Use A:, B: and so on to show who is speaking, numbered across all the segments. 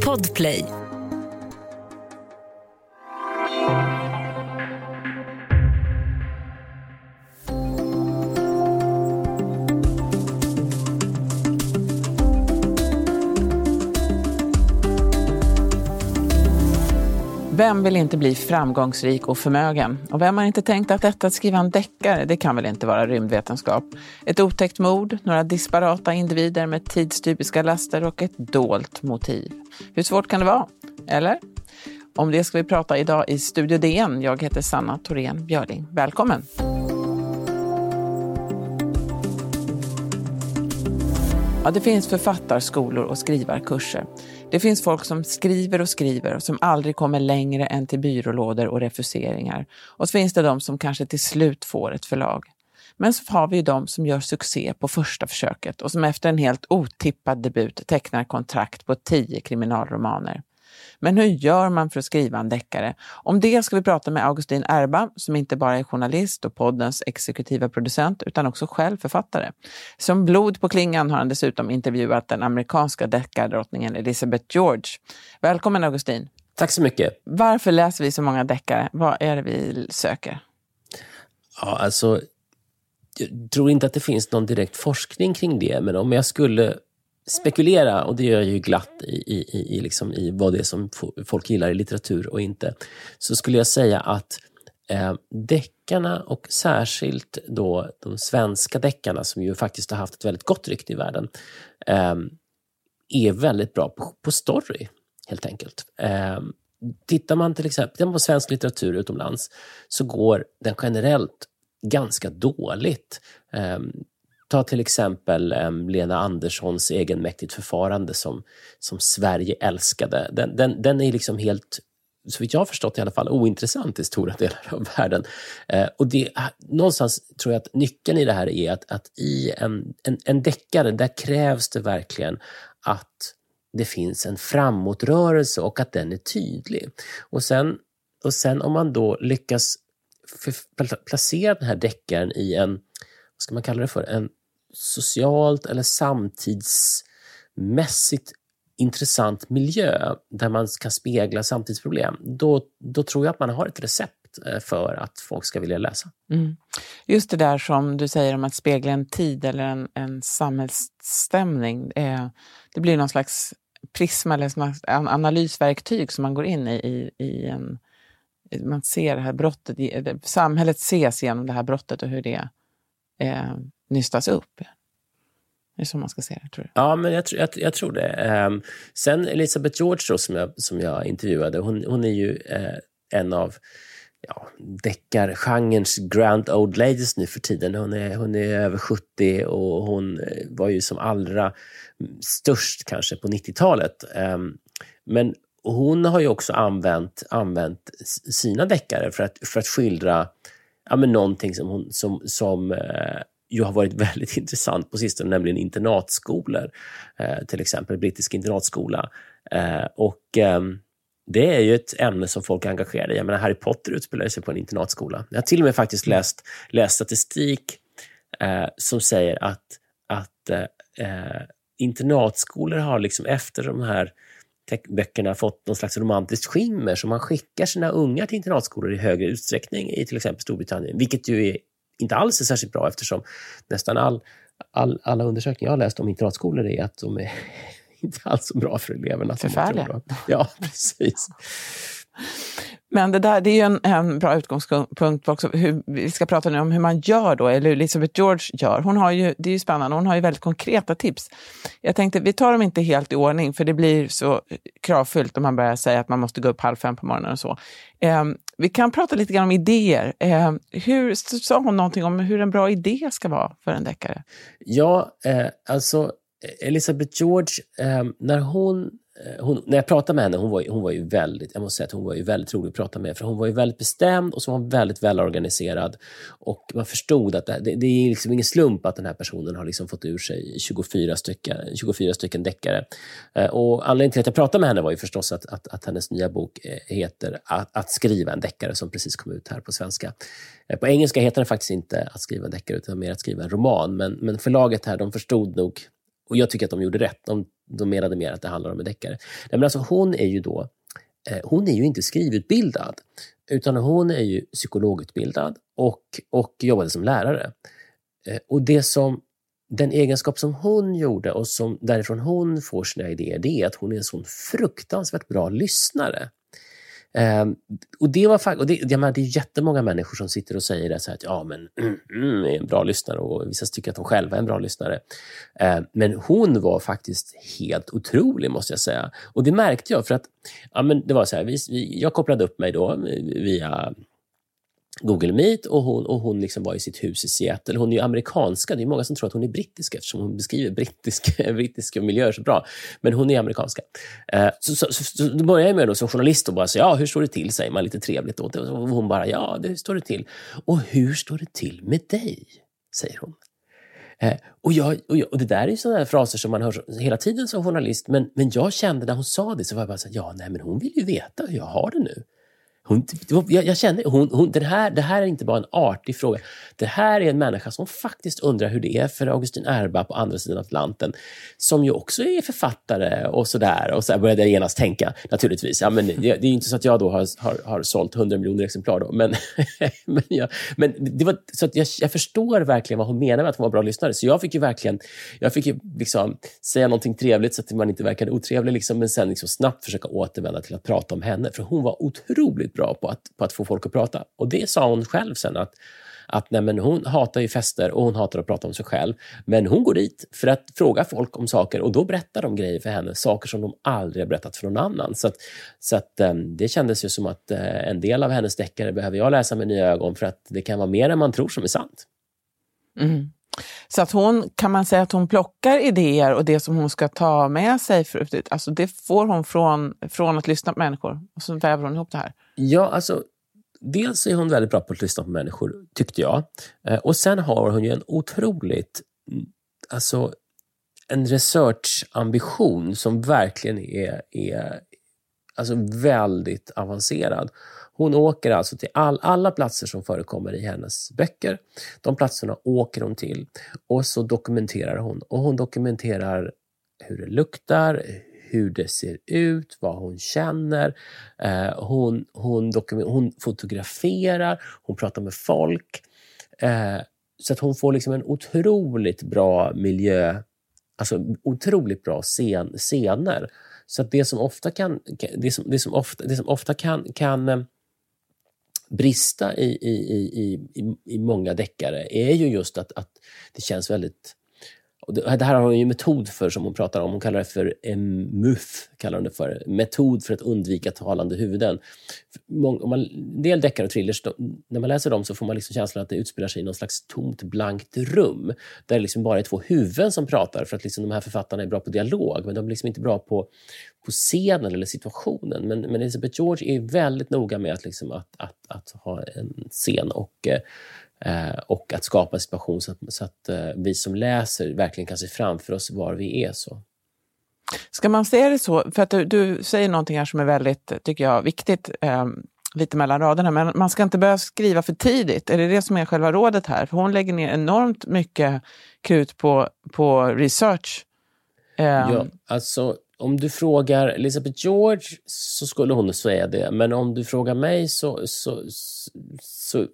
A: Podplay.
B: Vem vill inte bli framgångsrik och förmögen? Och vem har inte tänkt att detta att skriva en deckare, det kan väl inte vara rymdvetenskap? Ett otäckt mord, några disparata individer med tidstypiska laster och ett dolt motiv. Hur svårt kan det vara? Eller? Om det ska vi prata idag i Studio DN. Jag heter Sanna Thorén Björling. Välkommen! Ja, det finns författarskolor och skrivarkurser. Det finns folk som skriver och skriver och som aldrig kommer längre än till byrålådor och refuseringar. Och så finns det de som kanske till slut får ett förlag. Men så har vi ju de som gör succé på första försöket och som efter en helt otippad debut tecknar kontrakt på tio kriminalromaner. Men hur gör man för att skriva en deckare? Om det ska vi prata med Augustin Erba, som inte bara är journalist och poddens exekutiva producent, utan också själv författare. Som blod på klingan har han dessutom intervjuat den amerikanska deckardrottningen Elizabeth George. Välkommen Augustin!
C: Tack så mycket.
B: Varför läser vi så många deckare? Vad är det vi söker?
C: Ja, alltså, jag tror inte att det finns någon direkt forskning kring det, men om jag skulle spekulera, och det gör jag ju glatt i, i, i, liksom i vad det är som folk gillar i litteratur och inte, så skulle jag säga att eh, deckarna och särskilt då de svenska deckarna som ju faktiskt har haft ett väldigt gott rykte i världen, eh, är väldigt bra på, på story, helt enkelt. Eh, tittar man till exempel på svensk litteratur utomlands så går den generellt ganska dåligt. Ehm, Ta till exempel um, Lena Anderssons egenmäktigt förfarande som, som Sverige älskade. Den, den, den är liksom helt, så vitt jag har förstått i alla fall, ointressant i stora delar av världen. Uh, och det, ah, någonstans tror jag att nyckeln i det här är att, att i en, en, en deckare, där krävs det verkligen att det finns en framåtrörelse och att den är tydlig. Och sen, och sen om man då lyckas placera den här deckaren i en, vad ska man kalla det för, en socialt eller samtidsmässigt intressant miljö där man kan spegla samtidsproblem, då, då tror jag att man har ett recept eh, för att folk ska vilja läsa. Mm.
B: Just det där som du säger om att spegla en tid eller en, en samhällsstämning. Eh, det blir någon slags prisma eller en analysverktyg som man går in i, i, i en man ser det här brottet, samhället ses genom det här brottet och hur det eh, nystas upp. Det är så man ska se det, tror du?
C: Ja, men jag, jag, jag tror det. Ehm, sen Elisabeth George då, som, jag, som jag intervjuade, hon, hon är ju eh, en av ja, deckargenrens grand old ladies nu för tiden. Hon är, hon är över 70 och hon eh, var ju som allra störst kanske på 90-talet. Ehm, men hon har ju också använt, använt sina deckare för att, för att skildra ja, men någonting som, hon, som, som eh, ju har varit väldigt intressant på sistone, nämligen internatskolor. Eh, till exempel brittisk internatskola. Eh, och eh, det är ju ett ämne som folk är engagerade i. Jag menar, Harry Potter utspelar sig på en internatskola. Jag har till och med faktiskt mm. läst, läst statistik eh, som säger att, att eh, internatskolor har liksom efter de här böckerna fått någon slags romantiskt skimmer, så man skickar sina ungar till internatskolor i högre utsträckning i till exempel Storbritannien, vilket ju är inte alls är särskilt bra eftersom nästan all, all, alla undersökningar jag har läst om internatskolor är att de är inte alls så bra för eleverna.
B: Förfärliga.
C: Ja, precis.
B: Men det där det är ju en, en bra utgångspunkt också. Hur, vi ska prata nu om hur man gör då, eller hur Elizabeth George gör. Hon har ju, det är ju spännande, hon har ju väldigt konkreta tips. Jag tänkte, vi tar dem inte helt i ordning, för det blir så kravfyllt om man börjar säga att man måste gå upp halv fem på morgonen och så. Eh, vi kan prata lite grann om idéer. Eh, hur, sa hon någonting om hur en bra idé ska vara för en deckare?
C: Ja, eh, alltså e-, Elizabeth George, eh, när hon Eh, hon, när jag pratade med henne, hon var, hon var ju väldigt, jag måste säga att hon var ju väldigt rolig att prata med, för hon var ju väldigt bestämd och så var hon väldigt välorganiserad. Och man förstod att det, det, det är liksom ingen slump att den här personen har liksom fått ur sig 24 stycken, 24 stycken deckare. Eh, och anledningen till att jag pratade med henne var ju förstås att, att, att hennes nya bok eh, heter att, att, skriva en deckare, som precis kom ut här på svenska. På engelska heter den faktiskt inte Att skriva en deckare, utan mer Att skriva en roman. Men, men förlaget här, de förstod nog och jag tycker att de gjorde rätt. De, de menade mer att det handlar om en deckare. Nej, men alltså, hon är ju då eh, hon är ju inte skrivutbildad, utan hon är ju psykologutbildad och, och jobbade som lärare. Eh, och det som den egenskap som hon gjorde och som därifrån hon får sina idéer, det är att hon är en sån fruktansvärt bra lyssnare. Eh, och det var och det, jag menar, det är jättemånga människor som sitter och säger det så här att ja, men mm, mm, är en bra lyssnare och vissa tycker att de själva är en bra lyssnare. Eh, men hon var faktiskt helt otrolig, måste jag säga. Och det märkte jag för att ja, men det var så här, vi, vi, jag kopplade upp mig då eh, via Google Meet och hon, och hon liksom var i sitt hus i Seattle. Hon är ju amerikanska. Det är många som tror att hon är brittisk eftersom hon beskriver brittiska, brittiska miljöer så bra. Men hon är amerikanska. Eh, så, så, så, så då börjar jag med då, som journalist och bara säga, ja, hur står det till? säger man lite trevligt. Och hon bara, ja, det står det till. Och hur står det till med dig? säger hon. Eh, och, jag, och, jag, och, Det där är sådana fraser som man hör hela tiden som journalist. Men, men jag kände när hon sa det så var jag bara så här, ja, nej, men hon vill ju veta hur jag har det nu. Hon, jag, jag känner, hon, hon, den här, det här är inte bara en artig fråga. Det här är en människa som faktiskt undrar hur det är för Augustin Erba på andra sidan Atlanten, som ju också är författare och sådär. Och så där började jag genast tänka, naturligtvis. Ja, men det, det är inte så att jag då har, har, har sålt 100 miljoner exemplar, då, men, men, jag, men det var, så att jag, jag förstår verkligen vad hon menar med att hon var bra lyssnare. Så jag fick ju verkligen jag fick ju liksom säga någonting trevligt så att man inte verkade otrevlig, liksom, men sen liksom snabbt försöka återvända till att prata om henne. För hon var otroligt bra på att, på att få folk att prata. Och det sa hon själv sen att att nej, men hon hatar ju fester och hon hatar att prata om sig själv. Men hon går dit för att fråga folk om saker och då berättar de grejer för henne, saker som de aldrig har berättat för någon annan. Så, att, så att, ehm, det kändes ju som att eh, en del av hennes deckare behöver jag läsa med nya ögon för att det kan vara mer än man tror som är sant.
B: Mm. Så att hon, kan man säga att hon plockar idéer och det som hon ska ta med sig, för, alltså det får hon från, från att lyssna på människor och så väver hon ihop det här?
C: Ja, alltså dels är hon väldigt bra på att lyssna på människor, tyckte jag. Eh, och sen har hon ju en otroligt, mm, alltså en researchambition som verkligen är, är alltså väldigt avancerad. Hon åker alltså till all, alla platser som förekommer i hennes böcker. De platserna åker hon till och så dokumenterar hon. Och hon dokumenterar hur det luktar, hur det ser ut, vad hon känner. Eh, hon, hon, hon fotograferar, hon pratar med folk. Eh, så att hon får liksom en otroligt bra miljö, alltså otroligt bra scen, scener. Så att det som ofta kan, det som, det som ofta, det som ofta kan, kan eh, brista i, i, i, i, i många deckare är ju just att, att det känns väldigt och det, här har hon ju metod för som hon pratar om. Hon kallar det för MUF, kallar hon det för. Metod för att undvika talande huvuden. Om man, en del deckare och thrillers, när man läser dem så får man liksom känslan att det utspelar sig i någon slags tomt, blankt rum. Där det liksom bara är två huvuden som pratar. För att liksom de här författarna är bra på dialog, men de är liksom inte bra på, på scenen eller situationen. Men, men Elizabeth George är väldigt noga med att, liksom att, att, att ha en scen och Eh, och att skapa en situation så att, så att eh, vi som läser verkligen kan se framför oss var vi är. så.
B: Ska man se det så? För att du, du säger någonting här som är väldigt, tycker jag, viktigt, eh, lite mellan raderna, men man ska inte börja skriva för tidigt. Är det det som är själva rådet här? För hon lägger ner enormt mycket krut på, på research.
C: Eh, ja, alltså om du frågar Elizabeth George så skulle hon säga det, men om du frågar mig så... så, så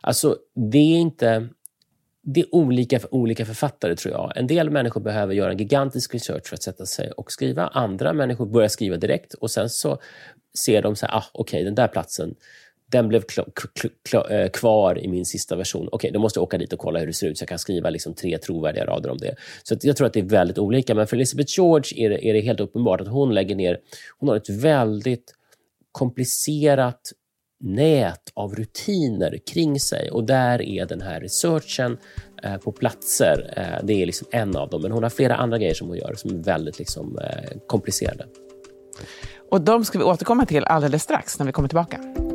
C: alltså, det är inte... Det är olika för olika författare, tror jag. En del människor behöver göra en gigantisk research för att sätta sig och skriva. Andra människor börjar skriva direkt och sen så ser de så här, ah, okej, okay, den där platsen, den blev eh, kvar i min sista version. Okej, okay, då måste jag åka dit och kolla hur det ser ut så jag kan skriva liksom tre trovärdiga rader om det. Så jag tror att det är väldigt olika. Men för Elizabeth George är det, är det helt uppenbart att hon lägger ner... Hon har ett väldigt komplicerat nät av rutiner kring sig och där är den här researchen eh, på platser, eh, det är liksom en av dem. Men hon har flera andra grejer som hon gör som är väldigt liksom, eh, komplicerade.
B: Och de ska vi återkomma till alldeles strax när vi kommer tillbaka.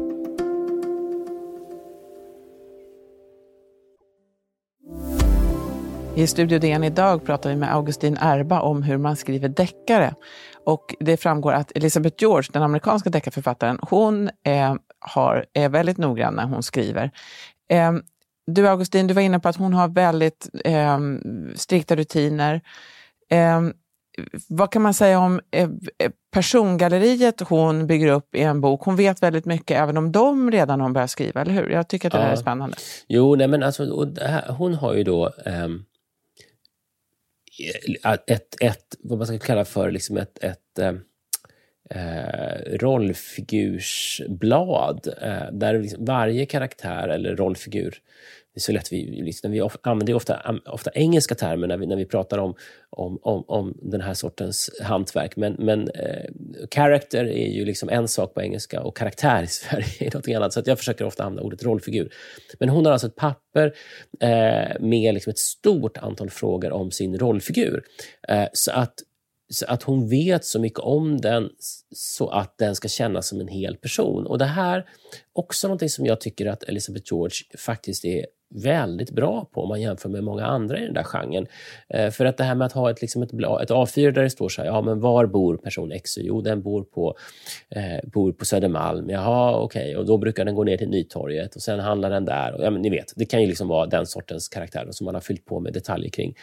B: I Studio DN idag pratar vi med Augustin Erba om hur man skriver deckare. Och det framgår att Elizabeth George, den amerikanska deckarförfattaren, hon är, har, är väldigt noggrann när hon skriver. Eh, du Augustin, du var inne på att hon har väldigt eh, strikta rutiner. Eh, vad kan man säga om eh, persongalleriet hon bygger upp i en bok? Hon vet väldigt mycket även om de redan har börjat skriva, eller hur? Jag tycker att det ja. där är spännande.
C: Jo, nej men alltså, här, hon har ju då um, Eh, ett, ett, vad man ska kalla för liksom ett, ett eh, eh rollfigursblad eh, där liksom varje karaktär eller rollfigur det är så lätt vi, liksom, vi använder ofta, ofta engelska termer när vi, när vi pratar om, om, om, om den här sortens hantverk. Men, men eh, character är ju liksom en sak på engelska och karaktär i Sverige är något annat. Så jag försöker ofta använda ordet rollfigur. Men hon har alltså ett papper eh, med liksom ett stort antal frågor om sin rollfigur. Eh, så att att hon vet så mycket om den så att den ska kännas som en hel person. Och Det här också någonting som jag tycker att Elizabeth George faktiskt är väldigt bra på om man jämför med många andra i den där genren. Eh, för att det här med att ha ett, liksom ett, ett A4 där det står så här, ja men var bor person X? Jo, den bor på, eh, bor på Södermalm. Jaha, okej, okay. och då brukar den gå ner till Nytorget och sen handlar den där. Och, ja, men ni vet, det kan ju liksom vara den sortens karaktär som man har fyllt på med detaljer kring.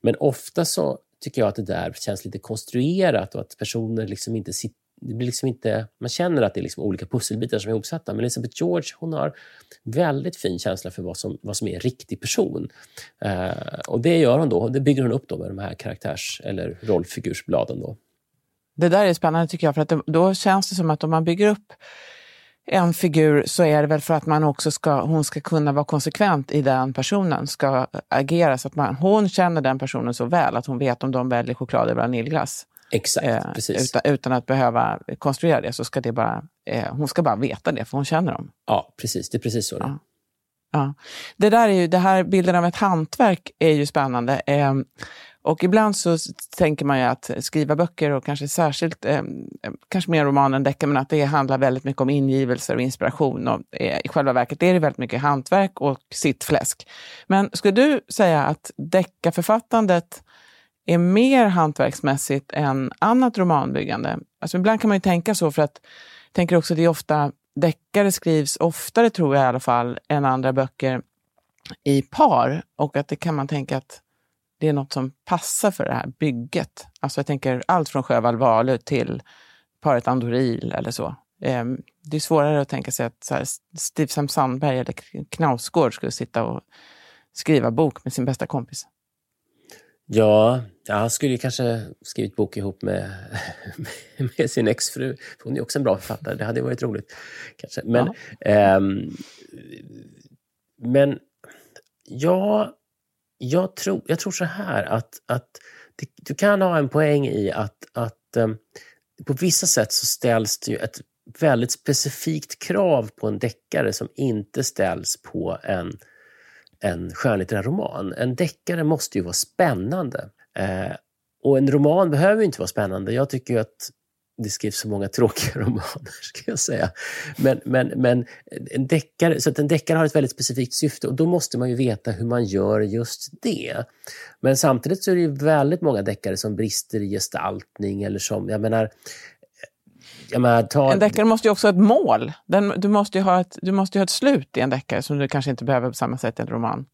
C: Men ofta så tycker jag att det där känns lite konstruerat och att personer liksom inte sitter det blir liksom inte, man känner att det är liksom olika pusselbitar som är ihopsatta. Men Elizabeth George hon har väldigt fin känsla för vad som, vad som är en riktig person. Uh, och Det gör hon då, det bygger hon upp då med de här karaktärs eller rollfigursbladen. Då.
B: Det där är spännande tycker jag, för att det, då känns det som att om man bygger upp en figur så är det väl för att man också ska, hon ska kunna vara konsekvent i den personen, ska agera så att man, hon känner den personen så väl att hon vet om de väljer choklad eller vaniljglass.
C: Exakt, eh, precis.
B: Utan, utan, att behöva konstruera det så ska det bara, eh, hon ska bara veta det för hon känner dem.
C: Ja, precis. Det är precis så. Ja.
B: Ja. Det, där är ju, det här bilden av ett hantverk är ju spännande. Eh, och ibland så tänker man ju att skriva böcker och kanske särskilt, eh, kanske mer roman än deckare, men att det handlar väldigt mycket om ingivelser och inspiration. Och, eh, I själva verket är det väldigt mycket hantverk och sitt fläsk. Men skulle du säga att deckarförfattandet är mer hantverksmässigt än annat romanbyggande? Alltså ibland kan man ju tänka så, för att jag tänker också att det är ofta, deckare skrivs oftare, tror jag i alla fall, än andra böcker i par. Och att det kan man tänka att det är något som passar för det här bygget. Alltså jag tänker allt från Sjöwall Wahlöö till paret Andoril eller så. Ehm, det är svårare att tänka sig att så här, Steve Sam Sandberg eller Knausgård skulle sitta och skriva bok med sin bästa kompis.
C: Ja, han skulle kanske skrivit bok ihop med, med sin exfru. Hon är också en bra författare, det hade varit roligt. kanske. Men, ja. ähm, men ja, jag tror, jag tror så här att, att det, du kan ha en poäng i att, att um, på vissa sätt så ställs det ju ett väldigt specifikt krav på en deckare som inte ställs på en, en skönlitterär roman. En deckare måste ju vara spännande. Eh, och en roman behöver inte vara spännande. Jag tycker att det skrivs så många tråkiga romaner, ska jag säga. Men, men, men en deckare, så att en deckare har ett väldigt specifikt syfte och då måste man ju veta hur man gör just det. Men samtidigt så är det väldigt många deckare som brister i gestaltning eller som, jag menar, jag menar ta...
B: En deckare måste ju också ha ett mål. Den, du, måste ha ett, du måste ha ett slut i en deckare som du kanske inte behöver på samma sätt i en roman.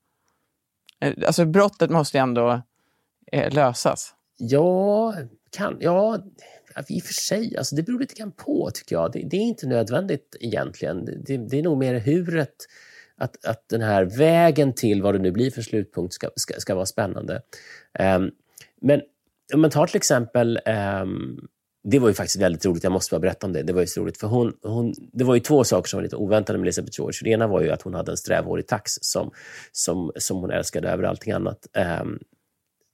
B: Eh, alltså brottet måste ju ändå eh, lösas.
C: Ja, kan, ja, i och för sig, alltså det beror lite grann på tycker jag. Det, det är inte nödvändigt egentligen. Det, det, är nog mer huret, att, att den här vägen till vad det nu blir för slutpunkt ska, ska, ska vara spännande. Um, men om man tar till exempel um, det var ju faktiskt väldigt roligt, jag måste bara berätta om det. Det var ju så roligt, för hon, hon, det var ju två saker som var lite oväntade med Elizabeth George. Det ena var ju att hon hade en strävhårig tax som, som, som hon älskade över allting annat. Um,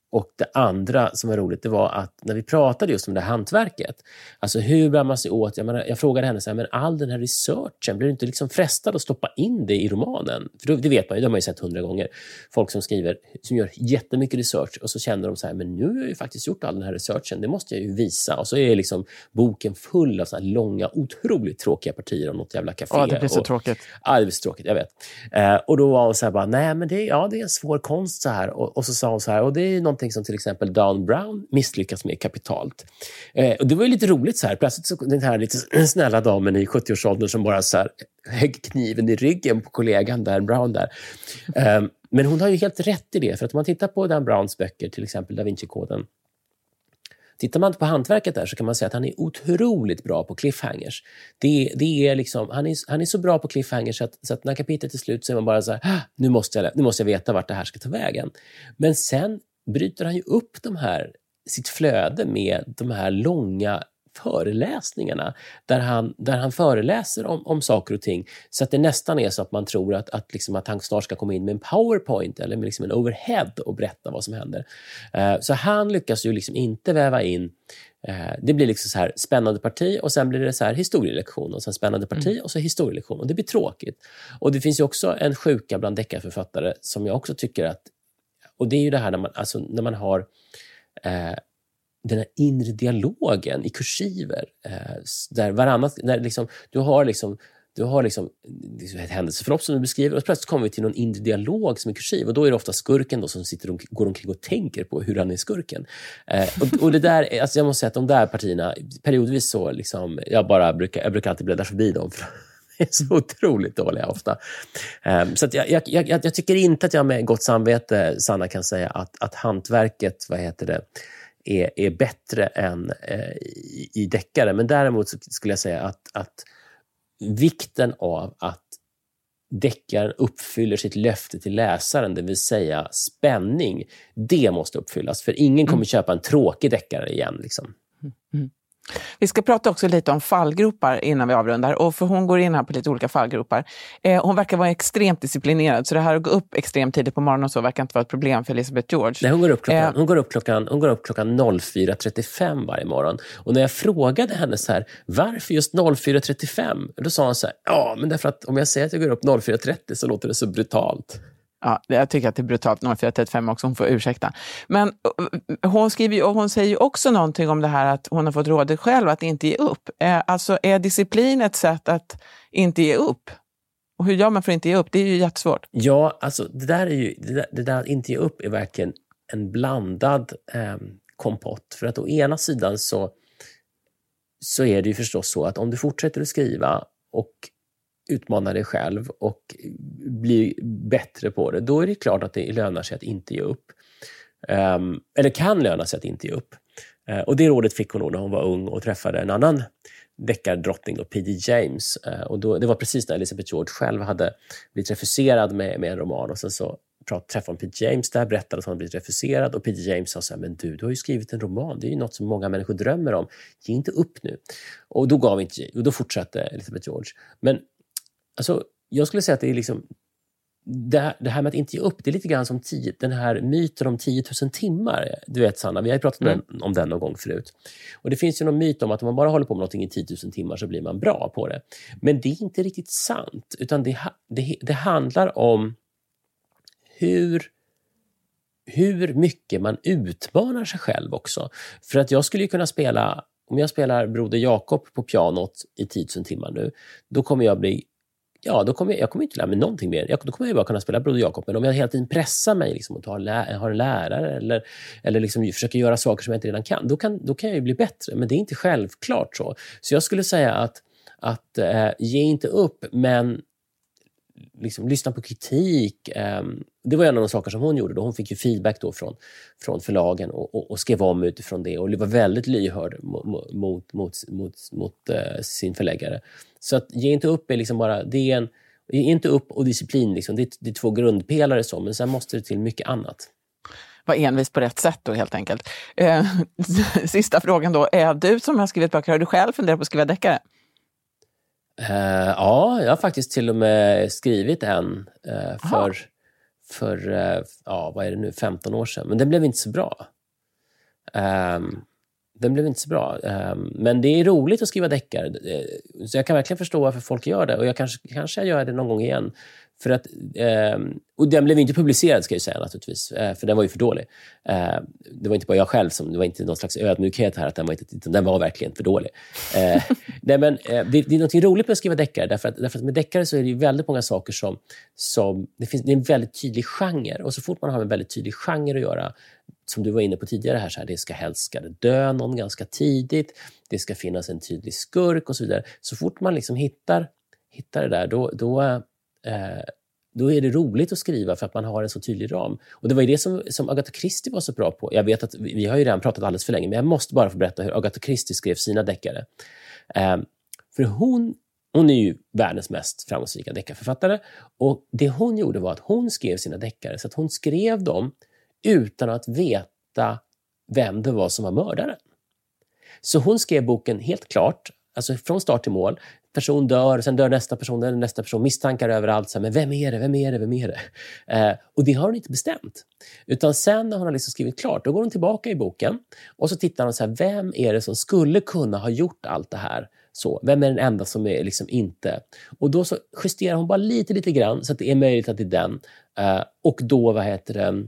C: och det andra som var roligt, det var att när vi pratade just om det här hantverket, alltså hur bär man sig åt? Jag, menar, jag frågade henne, så här, men all den här researchen, blir du inte liksom frestad att stoppa in det i romanen? För det vet man ju, det har man ju sett hundra gånger. Folk som skriver, som gör jättemycket research och så känner de så här, men nu har jag ju faktiskt gjort all den här researchen, det måste jag ju visa. Och så är liksom boken full av så långa, otroligt tråkiga partier om något jävla café.
B: Ja, det blir så och, tråkigt.
C: Ja, det blir så tråkigt, jag vet. Eh, och då var hon så här, bara, nej men det, ja, det är en svår konst så här. Och, och så sa hon så här, och det är någonting som till exempel Dan Brown misslyckas med kapitalt. Eh, och det var ju lite roligt, så här. plötsligt så, den här lite snälla damen i 70-årsåldern som bara så här, högg kniven i ryggen på kollegan Dan Brown där. Eh, men hon har ju helt rätt i det, för att om man tittar på Dan Browns böcker, till exempel Da Vinci-koden, Tittar man på hantverket där så kan man säga att han är otroligt bra på cliffhangers. Det, det är liksom, han, är, han är så bra på cliffhangers så att, så att när kapitlet är slut så är man bara så här, ah, nu måste, jag, nu måste jag veta vart det här ska ta vägen. Men sen bryter han ju upp de här, sitt flöde med de här långa föreläsningarna där han, där han föreläser om, om saker och ting så att det nästan är så att man tror att, att, liksom att han snart ska komma in med en powerpoint eller med liksom en overhead och berätta vad som händer. Uh, så han lyckas ju liksom inte väva in uh, det blir liksom så här spännande parti och sen blir det så här historielektion och sen spännande parti mm. och så historielektion. Och det blir tråkigt. Och Det finns ju också en sjuka bland deckarförfattare som jag också tycker att... Och det är ju det här när man, alltså, när man har eh, den här inre dialogen i kursiver. Eh, där varannat, när liksom, du har liksom du har liksom, liksom ett händelseförlopp som du beskriver och plötsligt kommer vi till någon inre dialog som är kursiv och då är det ofta skurken då som sitter och går omkring och tänker på hur han är skurken. Eh, och, och, det där, alltså jag måste säga att de där partierna, periodvis så liksom, jag bara brukar, jag brukar alltid bläddra förbi dem för är så otroligt dåliga ofta. Eh, så jag, jag, jag, jag, tycker inte att jag med gott samvete, Sanna, kan säga att, att hantverket, vad heter det, är, är bättre än eh, i, i deckare. Men däremot skulle jag säga att, att vikten av att deckaren uppfyller sitt löfte till läsaren, det vill säga spänning, det måste uppfyllas. För ingen kommer mm. köpa en tråkig deckare igen. Liksom. Mm.
B: Vi ska prata också lite om fallgropar innan vi avrundar. Och för hon går in här på lite olika fallgropar. Eh, hon verkar vara extremt disciplinerad, så det här att gå upp extremt tidigt på morgonen och så verkar inte vara ett problem för Elizabeth George.
C: Nej, hon går upp klockan, eh, hon går upp klockan, hon går upp klockan 04.35 varje morgon. Och när jag frågade henne så här, varför just 04.35? Då sa hon så här, ja, men därför att om jag säger att jag går upp 04.30 så låter det så brutalt.
B: Ja, jag tycker att det är brutalt, 0435 också, hon får ursäkta. Men eh, hon, skriver, och hon säger också någonting om det här att hon har fått rådet själv att inte ge upp. Eh, alltså är disciplin ett sätt att inte ge upp? Och hur gör man för att inte ge upp? Det är ju jättesvårt.
C: Ja, alltså det där, är ju, det där, det där att inte ge upp är verkligen en blandad eh, kompott. För att å ena sidan så, så är det ju förstås så att om du fortsätter att skriva och utmana dig själv och bli bättre på det, då är det klart att det lönar sig att inte ge upp. Um, eller kan löna sig att inte ge upp. Uh, och Det rådet fick hon nog när hon var ung och träffade en annan deckardrottning, P.D. James. Uh, och då, det var precis när Elizabeth George själv hade blivit refuserad med, med en roman. Och sen så träffade hon P.D. James där, berättade att hon blivit refuserad och P.D. James sa så här, men du, du har ju skrivit en roman, det är ju något som många människor drömmer om. Ge inte upp nu. Och då gav inte, och då fortsatte Elizabeth George. Men Alltså, jag skulle säga att det är liksom det här, det här, med att inte ge upp, det är lite grann som tio, den här myten om 10 000 timmar. Du vet Sanna, vi har pratat mm. om, den, någon gång förut. Och Det finns ju någon myt om att om man bara håller på med någonting i 10 000 timmar så blir man bra på det. Men det är inte riktigt sant. Utan det, det, det handlar om hur hur mycket man utmanar sig själv också. För att jag skulle kunna spela, om jag spelar Broder Jakob på pianot i 10 000 timmar nu, då kommer jag bli ja, då kommer jag, jag kommer inte lära mig någonting mer. Jag, då kommer jag bara kunna spela Broder Jakob. Men om jag hela tiden pressar mig liksom, och tar, lä, har en lärare eller, eller liksom försöker göra saker som jag inte redan kan, då kan, då kan jag bli bättre. Men det är inte självklart så. Så jag skulle säga att, att eh, ge inte upp, men liksom, lyssna på kritik. Ehm, det var en av de saker som hon gjorde. Då. Hon fick ju feedback då från, från förlagen och, och, och skrev om utifrån det och var väldigt lyhörd mot, mot, mot, mot, mot sin förläggare. Så att ge inte upp är liksom bara... Det är en, ge inte upp och disciplin, liksom. det, är, det är två grundpelare, så, men sen måste det till mycket annat.
B: Var envis på rätt sätt då helt enkelt. Eh, sista frågan då. Är du som har skrivit böcker, har du själv funderat på att skriva deckare?
C: Uh, ja, jag har faktiskt till och med skrivit en uh, för, för uh, ja, vad är det nu, 15 år sedan. Men den blev inte så bra. Um, den blev inte så bra. Um, men det är roligt att skriva deckare. Så jag kan verkligen förstå varför folk gör det. Och jag kanske, kanske jag gör det någon gång igen. För att, eh, och den blev inte publicerad, ska jag säga naturligtvis, eh, för den var ju för dålig. Eh, det var inte bara jag själv, som, det var inte någon slags ödmjukhet här, att den var, inte, den var verkligen för dålig. Eh, nej, men, eh, det, det, är något roligt med att skriva deckare, därför att, därför att med deckare så är det väldigt många saker som... som det, finns, det är en väldigt tydlig genre, och så fort man har en väldigt tydlig genre att göra, som du var inne på tidigare, här, så här, det ska helst ska det dö någon ganska tidigt, det ska finnas en tydlig skurk och så vidare. Så fort man liksom hittar, hittar det där, då, då eh, Eh, då är det roligt att skriva för att man har en så tydlig ram. Och Det var ju det som, som Agatha Christie var så bra på. Jag vet att vi, vi har ju redan pratat alldeles för länge, men jag måste bara få berätta hur Agatha Christie skrev sina deckare. Eh, för hon, hon är ju världens mest framgångsrika deckarförfattare. Och det hon gjorde var att hon skrev sina deckare så att hon skrev dem utan att veta vem det var som var mördaren. Så hon skrev boken helt klart, alltså från start till mål. Person dör, sen dör nästa person, eller nästa person, misstankar överallt. Så här, men vem är det? Vem är det? Vem är det? Eh, och det har hon inte bestämt. Utan sen när hon har liksom skrivit klart, då går hon tillbaka i boken och så tittar hon så här, vem är det som skulle kunna ha gjort allt det här? Så, vem är den enda som är liksom inte... Och då så justerar hon bara lite, lite grann så att det är möjligt att det är den. Eh, och då, vad heter det,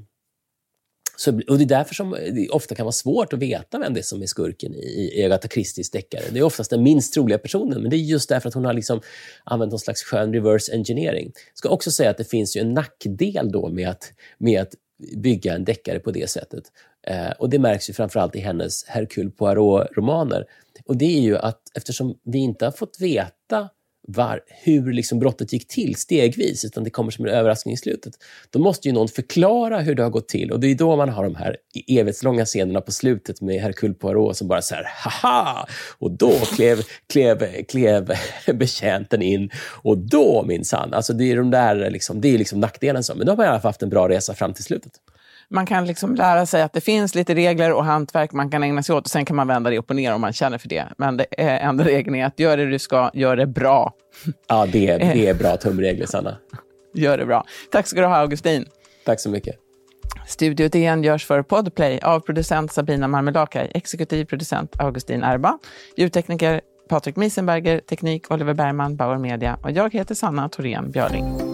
C: så, och Det är därför som eh, det ofta kan vara svårt att veta vem det är som är skurken i, i Agatha Christies deckare. Det är oftast den minst troliga personen, men det är just därför att hon har liksom använt någon slags skön reverse engineering. Jag ska också säga att det finns ju en nackdel då med att, med att bygga en deckare på det sättet. Eh, och Det märks ju framförallt i hennes Hercule Poirot-romaner. Och Det är ju att eftersom vi inte har fått veta var, hur liksom brottet gick till stegvis, utan det kommer som en överraskning i slutet. Då måste ju någon förklara hur det har gått till och det är då man har de här e-, evighetslånga scenerna på slutet med Hercule Poirot som bara så här, haha! Och då klev, klev, klev betjänten in och då minsann, alltså det är de där, liksom, det är liksom nackdelen. Så. Men då har man i alla fall haft en bra resa fram till slutet
B: man kan liksom lära sig att det finns lite regler och hantverk man kan ägna sig åt och sen kan man vända det upp och ner om man känner för det. Men det enda regeln är att gör det du ska, gör det bra.
C: Ja, det, är, det är bra tumregler, Sanna.
B: Gör det bra. Tack ska du ha, Augustin.
C: Tack så mycket.
B: Studio DN görs för Podplay av producent Sabina Marmelakai, exekutiv producent Augustin Erba, ljudtekniker Patrik Miesenberger, teknik Oliver Bergman, Bauer Media och jag heter Sanna Thorén Björling.